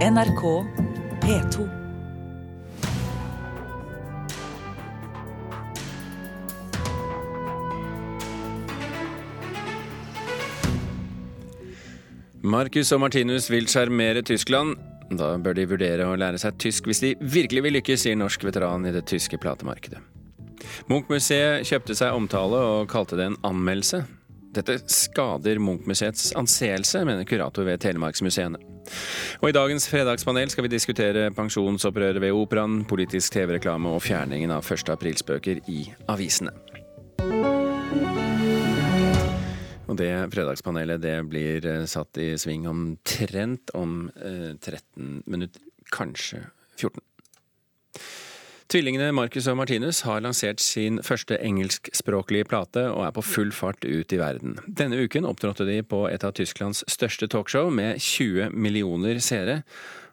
NRK P2. Marcus og Martinus vil sjarmere Tyskland. Da bør de vurdere å lære seg tysk hvis de virkelig vil lykkes, sier norsk veteran i det tyske platemarkedet. Munch-museet kjøpte seg omtale og kalte det en anmeldelse. Dette skader Munch-museets anseelse, mener kurator ved Telemarksmuseene. Og i dagens fredagspanel skal vi diskutere pensjonsopprøret ved operaen, politisk TV-reklame og fjerningen av 1. aprilspøker i avisene. Og det fredagspanelet det blir eh, satt i sving omtrent om eh, 13 minutter, kanskje 14. Tvillingene Marcus og Martinus har lansert sin første engelskspråklige plate og er på full fart ut i verden. Denne uken opptrådte de på et av Tysklands største talkshow med 20 millioner seere.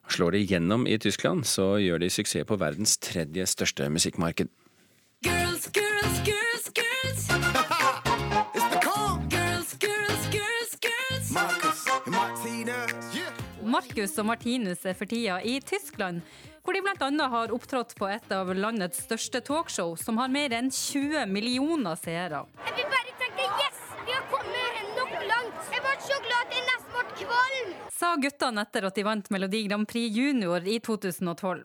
Slår de gjennom i Tyskland, så gjør de suksess på verdens tredje største musikkmarked. Girls, girls, girls, girls. Marcus og Martinus er for tida i Tyskland, hvor de bl.a. har opptrådt på et av landets største talkshow, som har mer enn 20 millioner seere. Jeg vil bare tenke yes, vi har kommet nok langt. Jeg ble så glad at jeg nesten ble kvalm. Sa guttene etter at de vant Melodi Grand Prix Junior i 2012.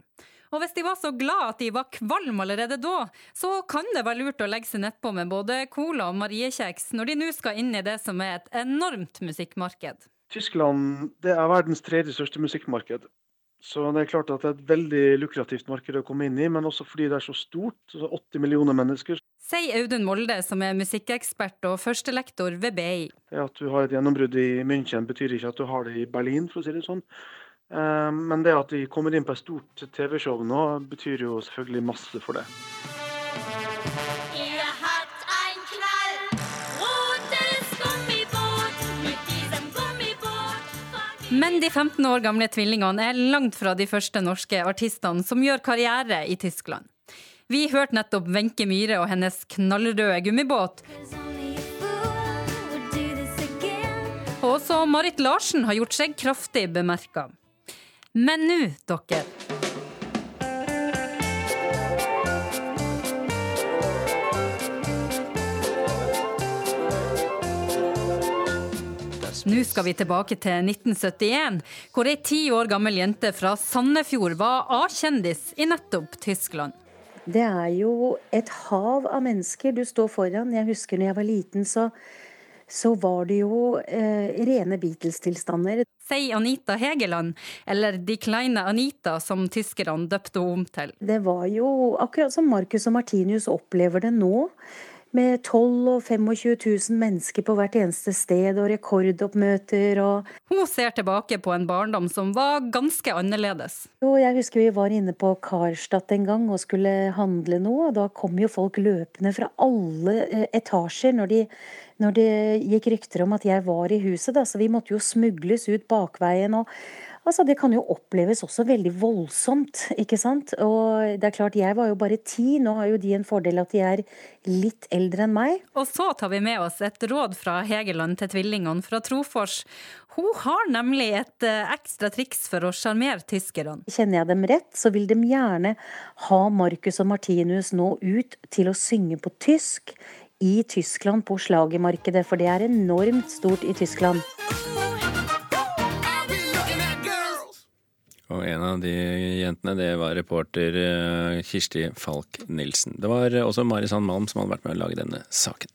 Og hvis de var så glad at de var kvalm allerede da, så kan det være lurt å legge seg nedpå med både cola og mariekjeks når de nå skal inn i det som er et enormt musikkmarked. Tyskland det er verdens tredje største musikkmarked. Så det er klart at det er et veldig lukrativt marked å komme inn i, men også fordi det er så stort, så 80 millioner mennesker. Sier Audun Molde, som er musikkekspert og førstelektor ved BI. At du har et gjennombrudd i München betyr ikke at du har det i Berlin, for å si det sånn. Eh, Men det at de kommer inn på et stort TV-show nå, betyr jo selvfølgelig masse for det. Men de 15 år gamle tvillingene er langt fra de første norske artistene som gjør karriere i Tyskland. Vi hørte nettopp Wenche Myhre og hennes knallrøde gummibåt. Og også Marit Larsen har gjort seg kraftig bemerka. Men nå, dere. Nå skal vi tilbake til 1971, hvor ei ti år gammel jente fra Sandefjord var A-kjendis i nettopp Tyskland. Det er jo et hav av mennesker du står foran. Jeg husker når jeg var liten, så, så var det jo eh, rene Beatles-tilstander. Sier Anita Hegeland, eller De kleine Anita, som tyskerne døpte henne om til. Det var jo akkurat som Marcus og Martinus opplever det nå. Med 12 og 25 000 mennesker på hvert eneste sted, og rekordoppmøter og Hun ser tilbake på en barndom som var ganske annerledes. Jo, jeg husker vi var inne på Karstadt en gang og skulle handle noe, og da kom jo folk løpende fra alle eh, etasjer når, de, når det gikk rykter om at jeg var i huset, da, så vi måtte jo smugles ut bakveien. og Altså, Det kan jo oppleves også veldig voldsomt, ikke sant. Og det er klart, jeg var jo bare ti, nå har jo de en fordel at de er litt eldre enn meg. Og så tar vi med oss et råd fra Hegeland til tvillingene fra Trofors. Hun har nemlig et eh, ekstra triks for å sjarmere tyskerne. Kjenner jeg dem rett, så vil de gjerne ha Marcus og Martinus nå ut til å synge på tysk i Tyskland på slagermarkedet, for det er enormt stort i Tyskland. Og en av de jentene, det var reporter eh, Kirsti Falk Nilsen. Det var eh, også Mari Sand Malm som hadde vært med å lage denne saken.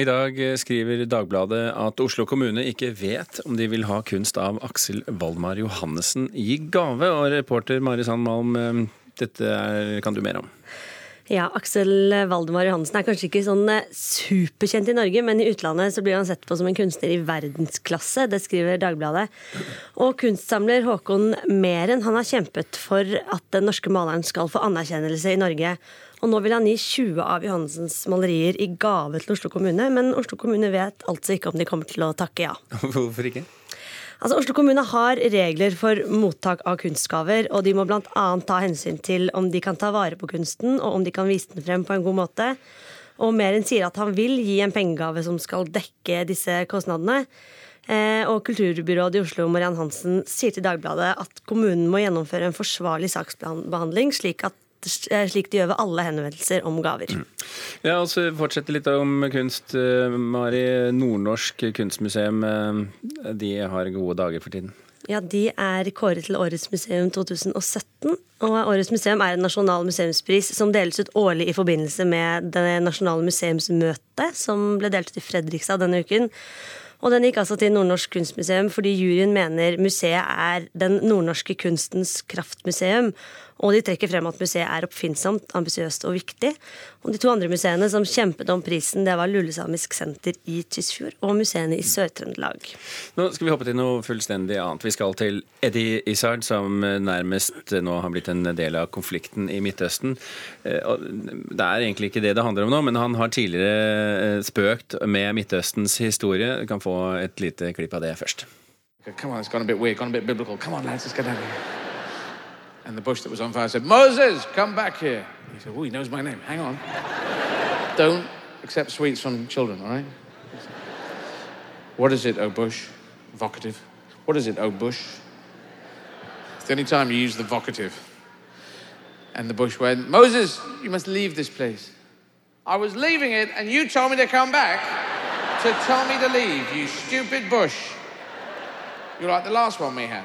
I dag eh, skriver Dagbladet at Oslo kommune ikke vet om de vil ha kunst av Aksel Valmar Johannessen i gave. Og reporter Mari Sand Malm, dette er, kan du mer om. Ja, Aksel Valdemar Johansen er kanskje ikke sånn eh, superkjent i Norge, men i utlandet så blir han sett på som en kunstner i verdensklasse. Det skriver Dagbladet. Og kunstsamler Håkon Meren han har kjempet for at den norske maleren skal få anerkjennelse i Norge. Og nå vil han gi 20 av Johansens malerier i gave til Oslo kommune, men Oslo kommune vet altså ikke om de kommer til å takke ja. Hvorfor ikke? Altså, Oslo kommune har regler for mottak av kunstgaver, og de må bl.a. ta hensyn til om de kan ta vare på kunsten, og om de kan vise den frem på en god måte. Og Meren sier at han vil gi en pengegave som skal dekke disse kostnadene. Eh, og kulturbyrådet i Oslo Mariann Hansen sier til Dagbladet at kommunen må gjennomføre en forsvarlig saksbehandling, slik, at, slik de gjør ved alle henvendelser om gaver. Ja, og så Fortsette litt om kunst. eh, Mari, Nordnorsk kunstmuseum, eh, de har gode dager for tiden. Ja, De er kåret til Årets museum 2017. Og Årets museum er en nasjonal museumspris som deles ut årlig i forbindelse med det nasjonale museumsmøtet, som ble delt ut i Fredrikstad denne uken. Og den gikk altså til Nordnorsk kunstmuseum fordi juryen mener museet er den nordnorske kunstens kraftmuseum. Og de trekker frem at museet er oppfinnsomt, ambisiøst og viktig. Og de to andre museene som kjempet om prisen, det var Lulesamisk senter i Tysfjord og museene i Sør-Trøndelag. Nå skal vi hoppe til noe fullstendig annet. Vi skal til Eddie Izzard, som nærmest nå har blitt en del av konflikten i Midtøsten. Eh, Det er egentlig ikke det det handler om nå, men han har tidligere eh, spøkt med Midtøstens historie. Vi kan få et lite klipp av det først. Okay, come on, it's gone a bit weird, gone a bit biblical. Come on, lads, let's get down here. And the bush that was on fire said, Moses, come back here. He said, Oh, he knows my name. Hang on. Don't accept sweets from children, all right? What is it, oh bush? Vocative. What is it, oh bush? It's the only time you use the vocative. And the bush went, Moses, you must leave this place. I was leaving it, and you told me to come back to tell me to leave, you stupid bush. You're like the last one we had.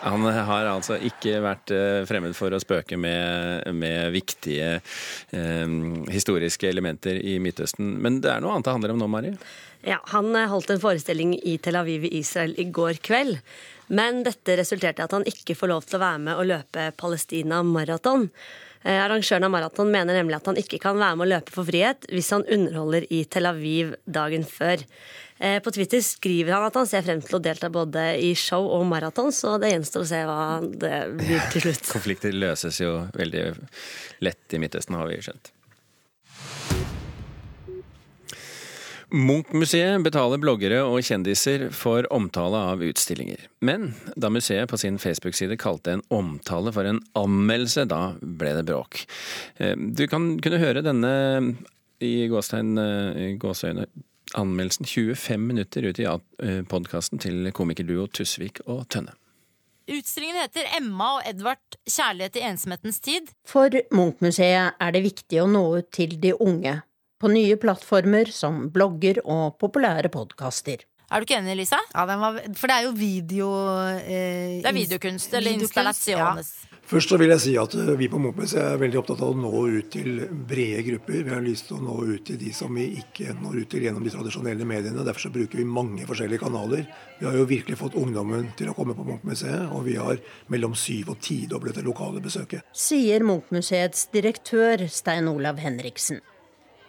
Han har altså ikke vært eh, fremmed for å spøke med, med viktige eh, historiske elementer i Midtøsten. Men det er noe annet det handler om nå, Mari? Ja, Han eh, holdt en forestilling i Tel Aviv i Israel i går kveld. Men dette resulterte i at han ikke får lov til å være med og løpe Palestina maraton. Eh, Arrangøren av maraton mener nemlig at han ikke kan være med å løpe for frihet hvis han underholder i Tel Aviv dagen før. Eh, På Twitter skriver han at han ser frem til å delta både i show og maraton, så det gjenstår å se hva det blir til slutt. Konflikter løses jo veldig lett i Midtøsten, har vi skjønt. Munch-museet betaler bloggere og kjendiser for omtale av utstillinger. Men da museet på sin Facebook-side kalte en omtale for en anmeldelse, da ble det bråk. Eh, Du kan kunne høre denne i gåstegn, eh, i gåseøyne, anmeldelsen 25 minutter ut i podkasten til komikerduo Tusvik og Tønne. Utstillingen heter Emma og Edvard kjærlighet i ensomhetens tid. For Munch-museet er det viktig å nå ut til de unge, på nye plattformer som blogger og populære podkaster. Er du ikke enig, Lisa? Ja, den var, for det er jo video... Eh, Det er videokunst, eller installasjones. Først så vil jeg si at eh, vi på Munchmuseet er veldig opptatt av å nå ut til brede grupper. Vi har lyst til å nå ut til de som vi ikke når ut til gjennom de tradisjonelle mediene. Derfor så bruker vi mange forskjellige kanaler. Vi har jo virkelig fått ungdommen til å komme på Munchmuseet, og vi har mellom syv og tidoblet det lokale besøket. Sier Munch-museets direktør Stein Olav Henriksen.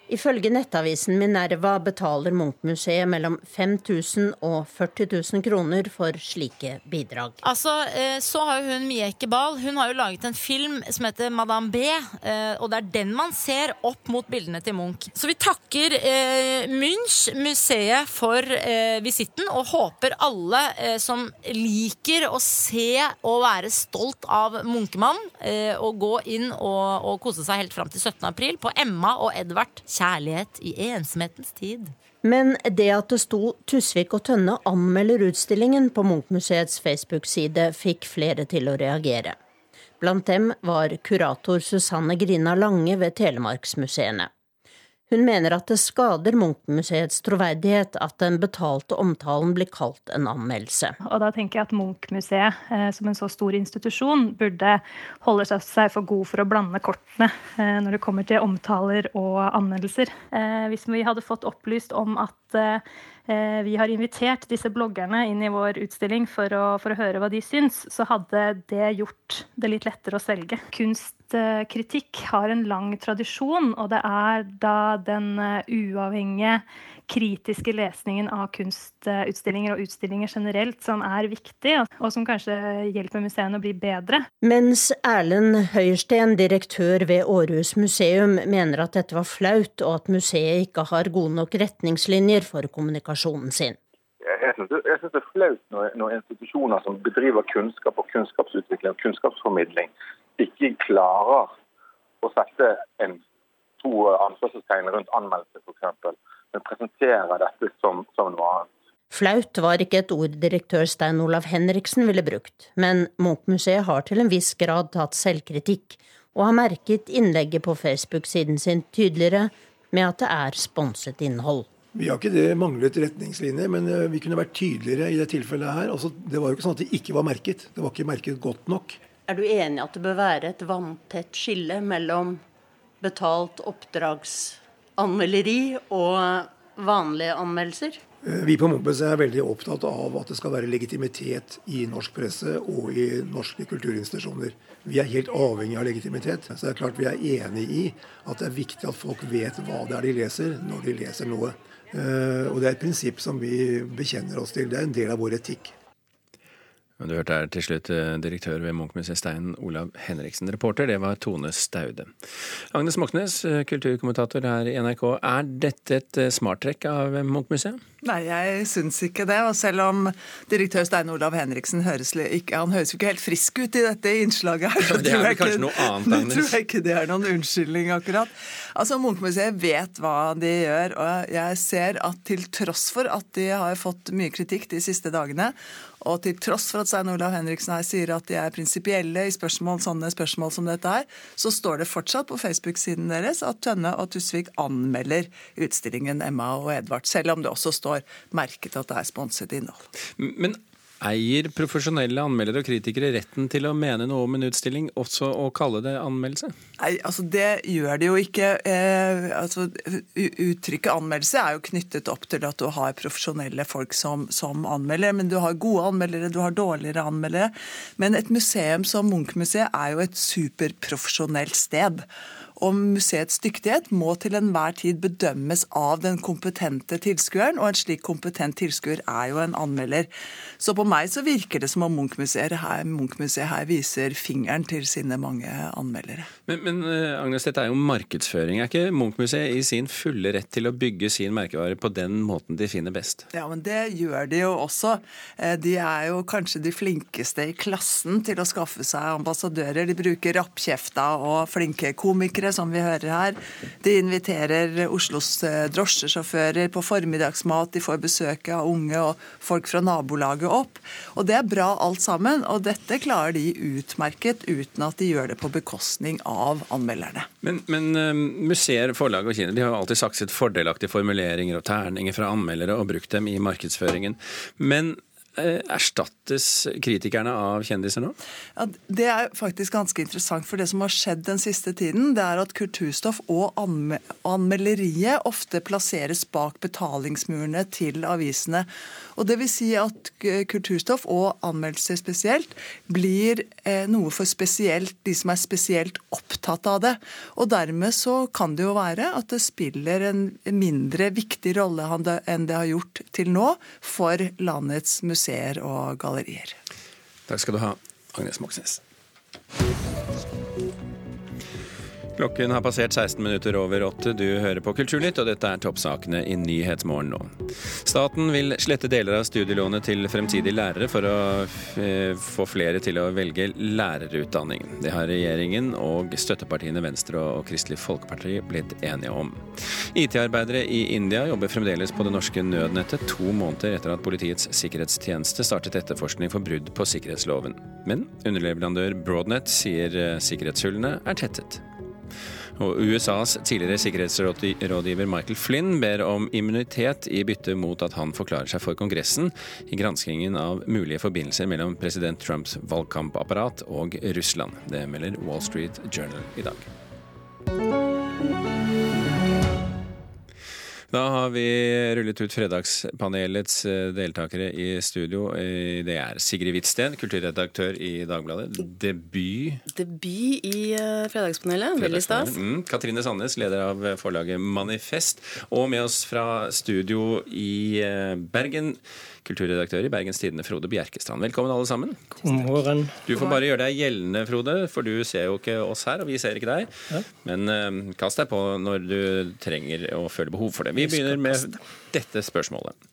Ifølge nettavisen Minerva betaler Munch-museet mellom 5000 og 40 000 kroner for slike bidrag. Altså, eh, Så har jo hun Mie Ekebal Hun har jo laget en film som heter Madame B. eh, Og det er den man ser opp mot bildene til Munch. Så vi takker eh, Munch, museet, for visitten, og håper alle som liker å se og være stolt av Munkemann, og gå inn og, og kose seg helt fram til 17. april på Emma og Edvard Kjærlighet i ensomhetens tid. Men det at det sto Tusvik og Tønne anmelder utstillingen på Munch-museets Facebook-side, fikk flere til å reagere. Blant dem var kurator Susanne Grina Lange ved Telemarksmuseene. Hun mener at det skader Munch-museets troverdighet at den betalte omtalen blir kalt en anmeldelse. Og da tenker jeg at Munch-museet eh, som en så stor institusjon burde holde seg- for god for å blande kortene eh, når det kommer til omtaler og anmeldelser. Eh, hvis vi hadde fått opplyst om at vi har invitert disse bloggerne inn i vår utstilling for å, for å høre hva de syns, så hadde det gjort det litt lettere å selge. Kunstkritikk har en lang tradisjon, og det er da den eh, uavhengige kritiske lesningen av kunstutstillinger og utstillinger generelt som er viktig, og som kanskje hjelper museene å bli bedre. Mens Erlend Høiersten, direktør ved Aarhus museum, mener at dette var flaut, og at museet ikke har gode nok retningslinjer for kommunikasjonen sin. Jeg synes det, det er flaut når, når institusjoner som bedriver kunnskap og kunnskapsutvikling og kunnskapsformidling, ikke klarer å sette en to anførselstegn rundt anmeldelse, f.eks., men presenterer dette som, som noe annet. Flaut var ikke et ord direktør Stein Olav Henriksen ville brukt, men Munch-museet har til en viss grad tatt selvkritikk, og har merket innlegget på Facebook-siden sin tydeligere med at det er sponset innhold. Vi har ikke det manglet retningslinjer, men eh, vi kunne vært tydeligere i det tilfellet her. Altså, det var jo ikke sånn at det ikke var merket. Det var ikke merket godt nok. Er du enig at det bør være et vanntett skille mellom betalt oppdragsanmelderi og vanlige anmeldelser? Eh, Vi på Mompes er veldig opptatt av at det skal være legitimitet i norsk presse og i norske kulturinstitusjoner. Vi er helt avhengig av legitimitet. Så det er klart vi er enig i at det er viktig at folk vet hva det er de leser, når de leser noe. Eh, Og det er et prinsipp som vi bekjenner oss til. Det er en del av vår etikk. Du hørte her til slutt eh, direktør ved Munchmuseet Stein Olav Henriksen. Reporter, det var Tone Staude. Agnes Moxnes, eh, kulturkommentator her i NRK. Er dette et eh, smarttrekk av Munchmuseet? Nei, jeg syns ikke det. Og selv om direktør Stein Olav Henriksen høres, ikke, han høres jo ikke helt frisk ut i dette innslaget her. så Det tror jeg ikke- noe annet, Det tror jeg ikke det er noen unnskyldning, akkurat. Altså, Munchmuseet vet hva de gjør, og jeg ser at til tross for at de har fått mye kritikk de siste dagene, og til tross for at Stein Olav Henriksen her sier at de er prinsipielle i spørsmål, sånne spørsmål som dette her, så står det fortsatt på Facebook-siden deres at Tønne og Tusvik anmelder utstillingen Emma og Edvard, selv om det også står merket at det er sponset innhold. Men eier profesjonelle anmeldere og kritikere retten til å mene noe om en utstilling, også å kalle det anmeldelse? Nei, altså Det gjør det jo ikke. Eh, altså, uttrykket anmeldelse er jo knyttet opp til at du har profesjonelle folk som, som anmelder. Men du har gode anmeldere, du har dårligere anmeldere. Men et museum som Munch-museet er jo et superprofesjonelt sted. Og museets dyktighet må til enhver tid bedømmes av den kompetente tilskueren, og en slik kompetent tilskuer er jo en anmelder. Så på meg så virker det som om Munch-museet her, her viser fingeren til sine mange anmeldere. Men, men eh, Agnes, dette er jo markedsføring. Er ikke Munch-museet i sin fulle rett til å bygge sin merkevare på den måten de finner best? Ja, men det gjør de jo også. Eh, De er jo kanskje de flinkeste i klassen til å skaffe seg ambassadører. De bruker rappkjefta og flinke komikere, som vi hører her. De inviterer Oslos eh, drosjesjåfører på formiddagsmat. De får besøk av unge og folk fra nabolaget opp. Og det er bra alt sammen, og dette klarer de utmerket uten at de gjør det på bekostning av anmelderne. Men, men eh, museer, forlag og kinoer de har alltid alltid sakset fordelaktige formuleringer og terninger fra anmeldere og brukt dem i markedsføringen. Men erstattes kritikerne av kjendiser nå? Ja, Det er faktisk ganske interessant, for det som har skjedd den siste tiden, det er at kulturstoff og anme anmelderiet ofte plasseres bak betalingsmurene til avisene. Og det vil si at kulturstoff og anmeldelser spesielt blir eh, noe for spesielt de som er spesielt opptatt av det. Og dermed så kan det jo være at det spiller en mindre viktig rolle enn det har gjort til nå for landets museer og gallerier. Takk skal du ha, Agnes Moxnes. Klokken har passert 16 minutter over åtte. Du hører på Kulturnytt, og dette er toppsakene i Nyhetsmorgen nå. Staten vil slette deler av studielånet til fremtidige lærere for å eh, få flere til å velge lærerutdanning. Det har regjeringen og støttepartiene Venstre og Kristelig Folkeparti blitt enige om. IT-arbeidere i India jobber fremdeles på det norske nødnettet to måneder etter at Politiets sikkerhetstjeneste startet etterforskning for brudd på sikkerhetsloven. Men underleverandør Broadnet sier eh, sikkerhetshullene er tettet. Og USAs tidligere sikkerhetsrådgiver Michael Flynn ber om immunitet i bytte mot at han forklarer seg for Kongressen i granskingen av mulige forbindelser mellom president Trumps valgkampapparat og Russland. Det melder Wall Street Journal i dag. Da har vi rullet ut Fredagspanelets eh, deltakere i studio. Eh, Det er Sigrid Hvitsten, kulturredaktør i Dagbladet. Debut Debut i eh, Fredagspanelet. Veldig stas. Mm. Katrine Sandnes, leder av forlaget Manifest. Og med oss fra studio i Bergen, kulturredaktør i Bergens Tidende, Frode Bjerkestrand. Velkommen alle sammen. God morgen. Du får bare gjøre deg gjeldende, Frode, for du ser jo ikke oss her, og vi ser ikke deg. Men eh, kast deg på når du trenger og føler behov for det. Vi begynner med dette spørsmålet.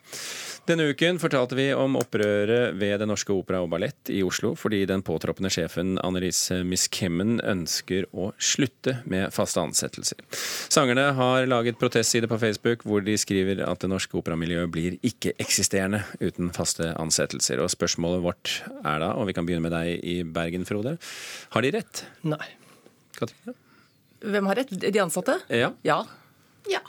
Denne uken fortalte vi om opprøret ved Det Norske Opera og Ballett i Oslo, fordi den påtroppende sjefen Annelise Miskemmen ønsker å slutte med faste ansettelser. Sangerne har laget protestside på Facebook hvor de skriver at det norske operamiljøet blir ikke-eksisterende uten faste ansettelser. Og spørsmålet vårt er da, og vi kan begynne med deg i Bergen, Frode, har de rett? Nei. Katrine? Hvem har rett? De ansatte? Ja. Ja. Ja.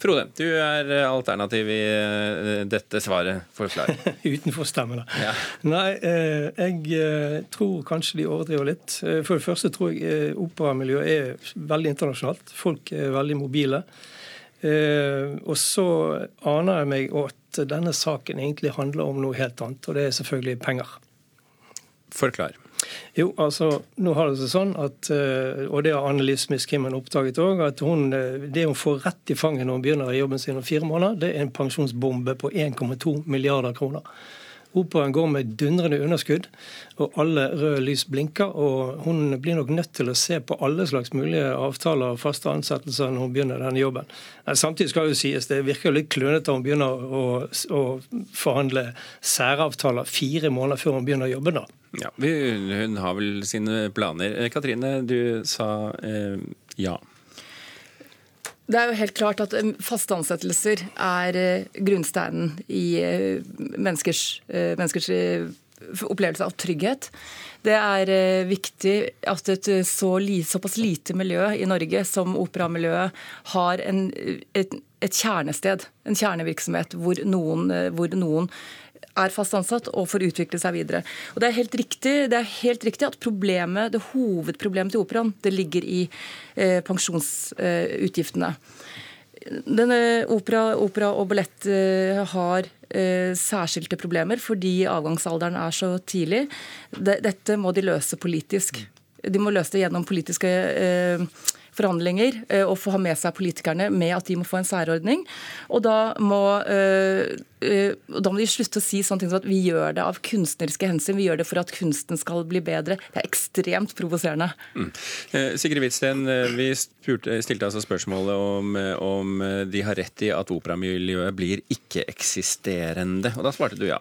Frode, du er alternativ i eh, dette svaret. Forklar. Utenforstemme, da. Ja. Nei, eh, jeg eh, tror kanskje de overdriver litt. Eh, For det første tror jeg eh, operamiljøet er veldig internasjonalt. Folk er veldig mobile. Eh, Og så aner jeg meg at denne saken egentlig handler om noe helt annet, og det er selvfølgelig penger. Forklar. Jo, altså, nå har det seg sånn at, eh, og det har Annelise Miss Kimmen oppdaget òg, at hun, eh, det hun får rett i fanget når hun begynner i jobben sin om fire måneder, det er en pensjonsbombe på 1,2 milliarder kroner. Operaen går med dundrende underskudd, og alle røde lys blinker. Og hun blir nok nødt til å se på alle slags mulige avtaler og faste ansettelser når hun begynner denne jobben. Samtidig skal jo sies det virker litt klønete om hun begynner å, å forhandle særavtaler fire måneder før hun begynner jobben. da. Ja, Hun har vel sine planer. Eh, Katrine, du sa eh, ja. Det er jo helt klart at eh, faste ansettelser er eh, grunnsteinen i eh, menneskers, menneskers opplevelse av trygghet. Det er viktig at et så såpass lite miljø i Norge som operamiljøet har en, et, et kjernested, en kjernevirksomhet, hvor noen, hvor noen er fast ansatt og får utvikle seg videre. Og Det er helt riktig, er helt riktig at problemet, det hovedproblemet til operaen det ligger i eh, pensjonsutgiftene. Denne opera, opera og ballett eh, har eh, særskilte problemer fordi avgangsalderen er så tidlig. De, dette må de løse politisk. De må løse det gjennom politiske eh, forhandlinger eh, og få ha med seg politikerne med at de må få en særordning. Og da må, eh, eh, da må de slutte å si sånne ting som at vi gjør det av kunstneriske hensyn, vi gjør det for at kunsten skal bli bedre. Det er ekstremt provoserende. Mm. Eh, Sigrid Hvitsten, vi spurte, stilte altså spørsmålet om, om de har rett i at operamiljøet blir ikke-eksisterende. Og da svarte du ja.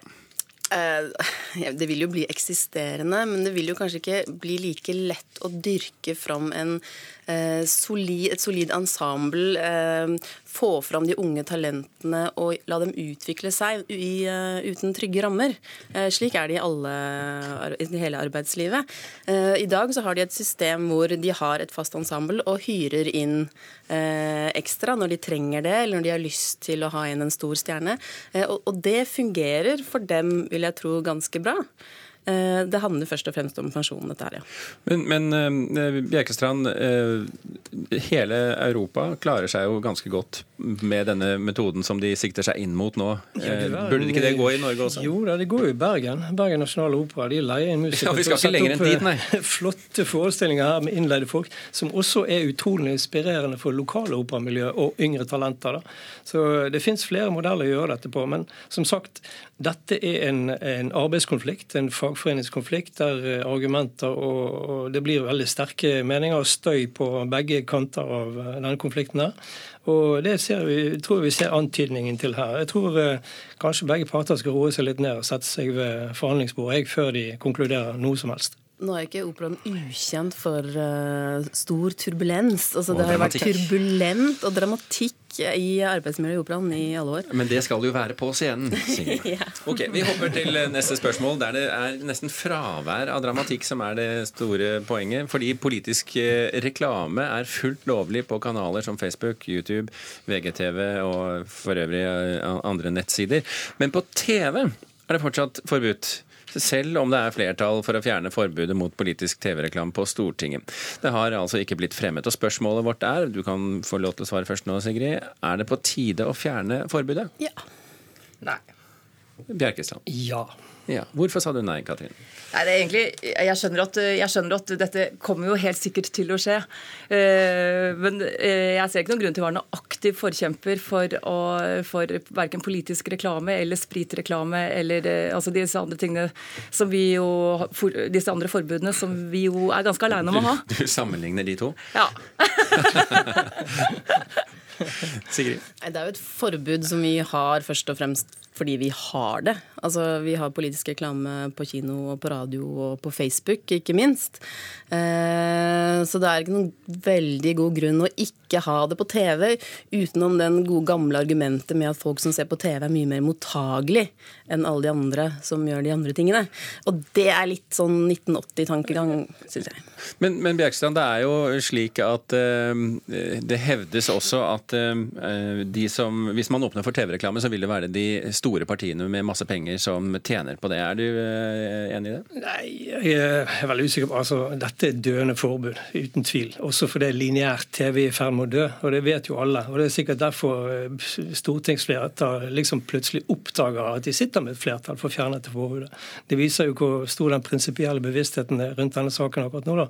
Eh, Det vil jo bli eksisterende, men det vil jo kanskje ikke bli like lett å dyrke fram en, solid, et solid ensemble. Eh, få fram de unge talentene og la dem utvikle seg i, eh, uten trygge rammer. Eh, slik er det i, alle, i hele arbeidslivet. Eh, I dag så har de et system hvor de har et fast ensemble og hyrer inn eh, ekstra når de trenger det, eller når de har lyst til å ha inn en stor stjerne. Eh, og det fungerer for dem, vil jeg tro, ganske bra. Eh, Det handler først og fremst om pensjonen, dette her, ja. Men, men eh, Bjerkestrand, eh, hele Europa klarer seg jo ganske godt med denne metoden som de sikter seg inn mot nå. Ja, det var Burde ikke det gå i Norge også? Jo da, det går jo i Bergen. Bergen Nasjonale Opera. De leier inn musikere Ja, vi skal ikke lenger enn dit, nei. Flotte forestillinger her med innleide folk, som også er utrolig inspirerende for lokale operamiljø og yngre talenter. Da. Så det fins flere modeller å gjøre dette på. Men som sagt, dette er en, en arbeidskonflikt, en fagforeningskonflikt, der eh, argumenter og, og det blir veldig sterke meninger og støy på begge kanter av eh, denne konflikten her. Og det vi, tror vi ser antydningen til her. Jeg tror eh, kanskje begge parter skal roe seg litt ned og sette seg ved forhandlingsbordet før de konkluderer noe som helst. Nå er ikke operaen ukjent for uh, stor turbulens. Altså, det har jo vært turbulent og dramatikk i arbeidsmiljøet i operaen i alle år. Men det skal jo være på scenen. Ja. Ok, Vi hopper til eh, neste spørsmål, der det er nesten fravær av dramatikk som er det store poenget. Fordi politisk eh, reklame er fullt lovlig på kanaler som Facebook, YouTube, VGTV og for øvrig andre nettsider. Men på TV er det fortsatt forbudt. Selv om det er flertall for å fjerne forbudet mot politisk TV-reklame på Stortinget. Det har altså ikke blitt fremmet. Og spørsmålet vårt er, du kan få lov til å svare først nå, Sigrid, er det på tide å fjerne forbudet? Ja. Nei. Bjerkestrand. Ja. Ja. Hvorfor sa du nei, Katrin? Nei, det er egentlig, jeg skjønner, at, jeg skjønner at dette kommer jo helt sikkert til å skje. Eh, Men eh, jeg ser ikke noen grunn til å være noen aktiv forkjemper for, å, for verken politisk reklame eller spritreklame eller eh, altså disse andre tingene som vi jo for, Disse andre forbudene som vi jo er ganske aleine om å ha. Du, du sammenligner de to? Ja. Sigrid? Det er jo et forbud som vi har først og fremst fordi vi har det. Altså, vi har politisk reklame på kino og på radio og på Facebook, ikke minst. Eh, så det er ikke noen veldig god grunn å ikke ha det på TV, utenom den gode gamle argumentet med at folk som ser på TV er mye mer mottagelig enn alle de andre som gjør de andre tingene. Og det er litt sånn 1980-tankegang, syns jeg. Men, men Bjerkstrand, det er jo slik at eh, det hevdes også at eh, de som Hvis man åpner for TV-reklame, så vil det være de store partiene med masse penger som tjener på det. Er du eh, enig i det? Nei, jeg er veldig usikker. på, altså Dette er døende forbud, uten tvil. Også fordi lineært TV er i ferd med å dø, og det vet jo alle. Og Det er sikkert derfor stortingsflertallet stortingsflertall liksom plutselig oppdager at de sitter med et flertall for å fjerne dette forbudet. Det viser jo hvor stor den prinsipielle bevisstheten er rundt denne saken akkurat nå. da.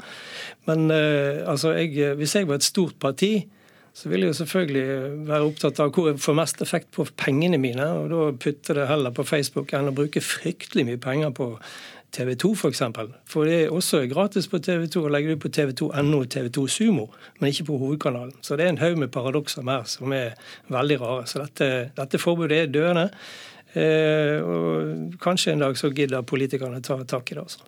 Men eh, altså, jeg, hvis jeg var et stort parti, så vil jeg jo selvfølgelig være opptatt av hvor jeg får mest effekt på pengene mine. og Da putter det heller på Facebook enn å bruke fryktelig mye penger på TV 2 f.eks. For, eksempel. for det er også gratis på TV 2 å legge det ut på TV2.no og TV2 Sumo, men ikke på hovedkanalen. Så det er en haug med paradokser mer som er veldig rare. Så dette, dette forbudet er døende. Eh, og kanskje en dag så gidder politikerne ta tak i det. også.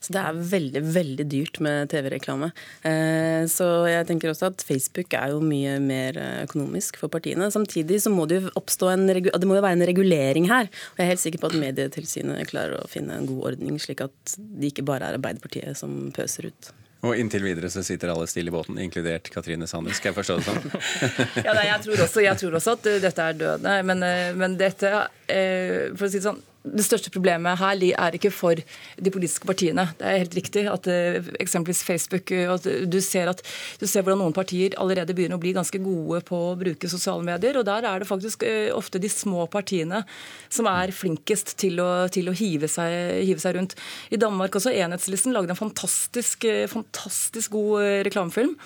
Så det er veldig, veldig dyrt med TV-reklame. Eh, Så jeg tenker også at Facebook er jo mye mer eh, økonomisk for partiene. Samtidig så må det jo oppstå en, det må jo være en regulering her. Og jeg er helt sikker på at Medietilsynet klarer å finne en god ordning, slik at det ikke bare er Arbeiderpartiet som pøser ut. Og inntil videre så sitter alle stille i båten, inkludert Katrine Sandnes. Skal jeg forstå det sånn? Ja, nei, jeg, tror også, jeg tror også at dette er dødende. Men, uh, men dette, for å si det sånn det største problemet her er ikke for de politiske partiene. Det er helt riktig at uh, eksempelvis Facebook uh, at du, ser at, du ser hvordan noen partier allerede begynner å bli ganske gode på å bruke sosiale medier. Og der er det faktisk uh, ofte de små partiene som er flinkest til å, til å hive, seg, hive seg rundt. I Danmark også Enhetslisten lagde en fantastisk, fantastisk god reklamefilm.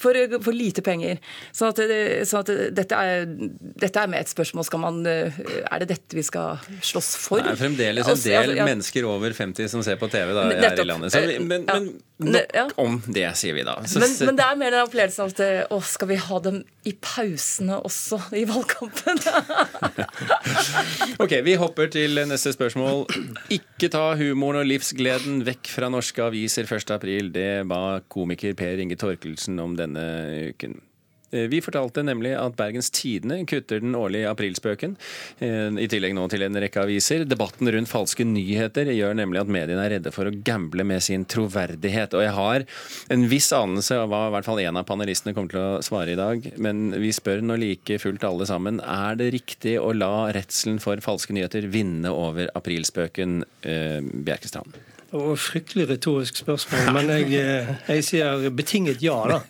For, for lite penger. Så at, så at dette, er, dette er med et spørsmål skal man, uh, Er det dette vi skal slåss for? Det er fremdeles en Altså, ja, del ja. mennesker over 50 som ser på TV da, her i landet. Så, vi- men, Ja. men nok om det, sier vi da. Så, Men, men det er mer den opplevelsen av at eh, å, skal vi ha dem i pausene også i valgkampen? Ok, Vi hopper til neste spørsmål. Ikke ta humoren og livsgleden vekk fra norske aviser 1. april. Det ba komiker Per Inge Torkelsen om denne uken. Eh, Vi fortalte nemlig at Bergens Tidende kutter den årlige aprilspøken, eh, i tillegg nå til en rekke aviser. Debatten rundt falske nyheter gjør nemlig at mediene er redde for å gamble med sin troverdighet. Og jeg har en viss anelse av hva i hvert fall en av panelistene kommer til å svare i dag, men vi spør nå like fullt alle sammen. Er det riktig å la redselen for falske nyheter vinne over aprilspøken, eh, Bjerkestrand? Og Fryktelig retorisk spørsmål, men jeg, eh, jeg sier betinget ja, da.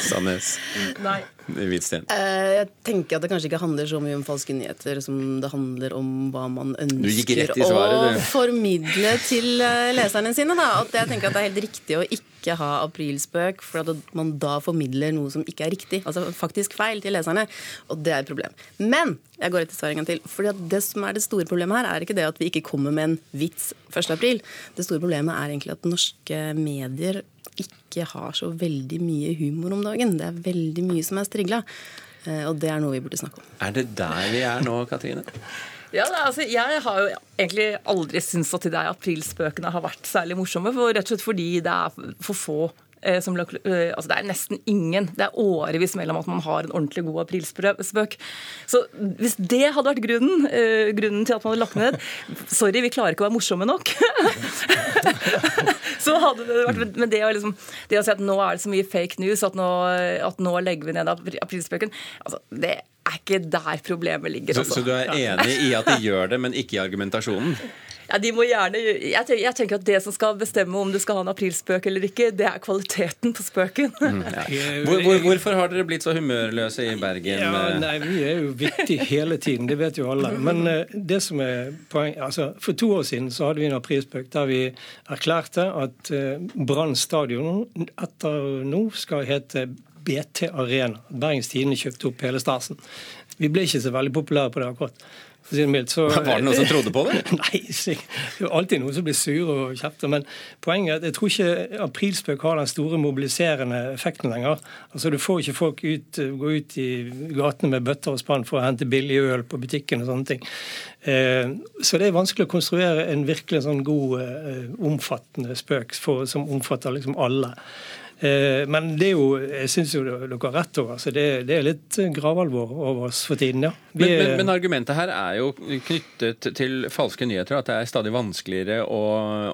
Sandnes. Nei. Hvitsten. Eh, Jeg tenker at det kanskje ikke handler så mye om falske nyheter som det handler om hva man ønsker å formidle til eh, leserne sine. Da. At jeg tenker at det er helt riktig å ikke ha aprilspøk, for at man da formidler noe som ikke er riktig. Altså faktisk feil til leserne. Og det er et problem. Men jeg går etter svaret en gang til. Fordi at det som er det store problemet her, er ikke det at vi ikke kommer med en vits 1. april. Det store problemet er egentlig at norske medier ikke har så veldig mye humor om dagen. Det er veldig mye som er strigla. Eh, Og det er noe vi burde snakke om. Er det der vi er nå, Katrine? Ja, altså, Jeg har jo egentlig aldri syntes at de der aprilspøkene har vært særlig morsomme. For, rett og slett fordi det er for få. Eh, Som, eh, altså det er nesten ingen. Det er årevis mellom at man har en ordentlig god aprilspøk. Så hvis det hadde vært grunnen, eh, grunnen til at man hadde lagt ned Sorry, vi klarer ikke å være morsomme nok. så hadde det vært Men det å, liksom, det å si at nå er det så mye fake news at nå, at nå legger vi ned aprilspøken, altså, det er ikke der problemet ligger. Så, altså. så du er enig i at de gjør det, men ikke i argumentasjonen? Ja, de må gjerne, jeg, tenker, jeg tenker at Det som skal bestemme om du skal ha en aprilspøk eller ikke, det er kvaliteten på spøken. Mm, ja. Hvor, hvor, hvorfor har dere blitt så humørløse i Bergen? Ja, eh? nei, Vi er jo vittige hele tiden, det vet jo alle. Men eh, det som er poeng, altså For to år siden så hadde vi en aprilspøk der vi erklærte at uh, Brann stadion etter nå skal hete BT Arena. Bergens Tidende kjøpte opp hele stasen. Vi ble ikke så veldig populære på det akkurat. Mildt. Så- Var det noen som trodde på det? Nei, det er jo alltid noen som blir sure og kjefter. Men poenget er at jeg tror ikke aprilspøk har den store mobiliserende effekten lenger. Altså Du får ikke folk ut, gå ut i gatene med bøtter og spann for å hente billig øl på butikken og sånne ting. Eh, Så det er vanskelig å konstruere en virkelig sånn god, eh, omfattende spøk for, som omfatter liksom alle. Eh, Men det er jo, jeg syns jo dere har rett over. Altså det, det er litt gravalvor over oss for tiden, ja. Vi Men, men, men argumentet her er jo knyttet til falske nyheter. At det er stadig vanskeligere å,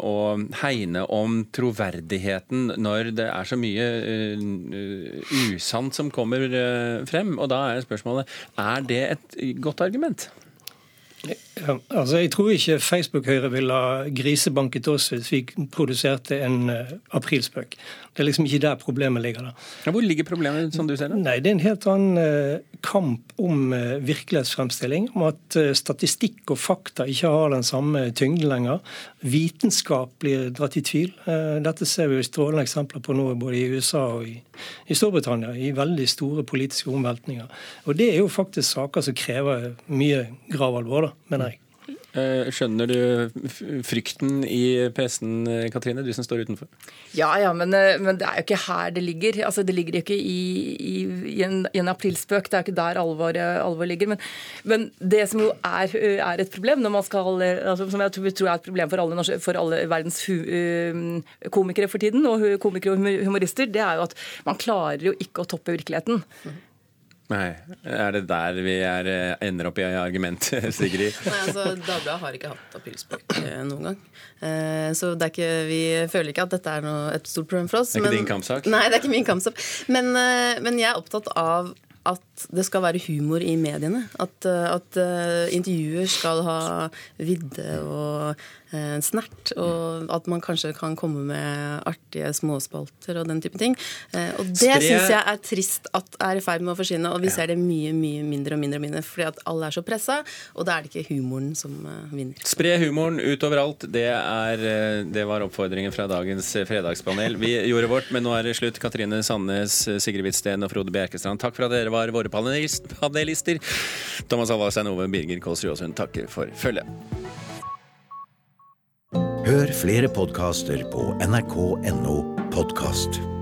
å hegne om troverdigheten når det er så mye uh, usant som kommer uh, frem. Og da er spørsmålet er det et godt argument? Ja, altså Jeg tror ikke Facebook-Høyre ville ha grisebanket oss hvis vi produserte en uh, aprilspøk. Det er liksom ikke der problemet ligger. da. Hvor ligger problemet, som du ser det? Nei, Det er en helt annen uh, kamp om uh, virkelighetsfremstilling. Om at statistikk og fakta ikke har den samme tyngden lenger. Vitenskap blir dratt i tvil. Dette ser vi jo strålende eksempler på nå både i USA og i, i Storbritannia. I veldig store politiske omveltninger. Og det er jo faktisk saker som krever mye gravalvor, da, men jeg. Eh, Skjønner du frykten i PC-en, eh, Katrine, du som står utenfor? Ja, ja, men, eh, men det er jo ikke her det ligger. Altså, Det ligger jo ikke i, i, i, en, i en aprilspøk. Det er jo ikke der alvor, alvor ligger. Men, men det som jo er, er et problem, skal, altså, som jeg tror, tror er et problem for alle, for alle verdens hu, eh, komikere for tiden, og komikere og humorister, det er jo at man klarer jo ikke å toppe virkeligheten. Nei. Er det der vi er, eh, ender opp i argumentet, Sigrid? Nei, altså Dagbladet har ikke hatt aprilspøk eh, noen gang. Eh, så det ikke, vi føler ikke at dette er noe, et stort problem for oss. Det er ikke men- din kampsak? Nei, det er ikke min kampsak. Men, eh, men jeg er opptatt av at det skal være humor i mediene. At, eh, at eh, intervjuer skal ha vidde og eh, snert. Og at man kanskje kan komme med artige småspalter og den type ting. Eh, og det Spre- syns jeg er trist at er i ferd med å forsvinne. Og vi ser det mye mye mindre og mindre og mindre fordi at alle er så pressa, og da er det ikke humoren som eh, vinner. Spre humoren ut overalt. Det, er, eh, det var oppfordringen fra dagens fredagspanel. Vi gjorde vårt, men nå er det slutt. Katrine Sandnes, Sigrid Hvitsten og Frode Bjerkestrand, takk for at dere var våre panelist- panelister. Thomas Alvarstein Ove, Birger Kåss Jåsund takker for følget. Hør flere podkaster på nrk.no podkast.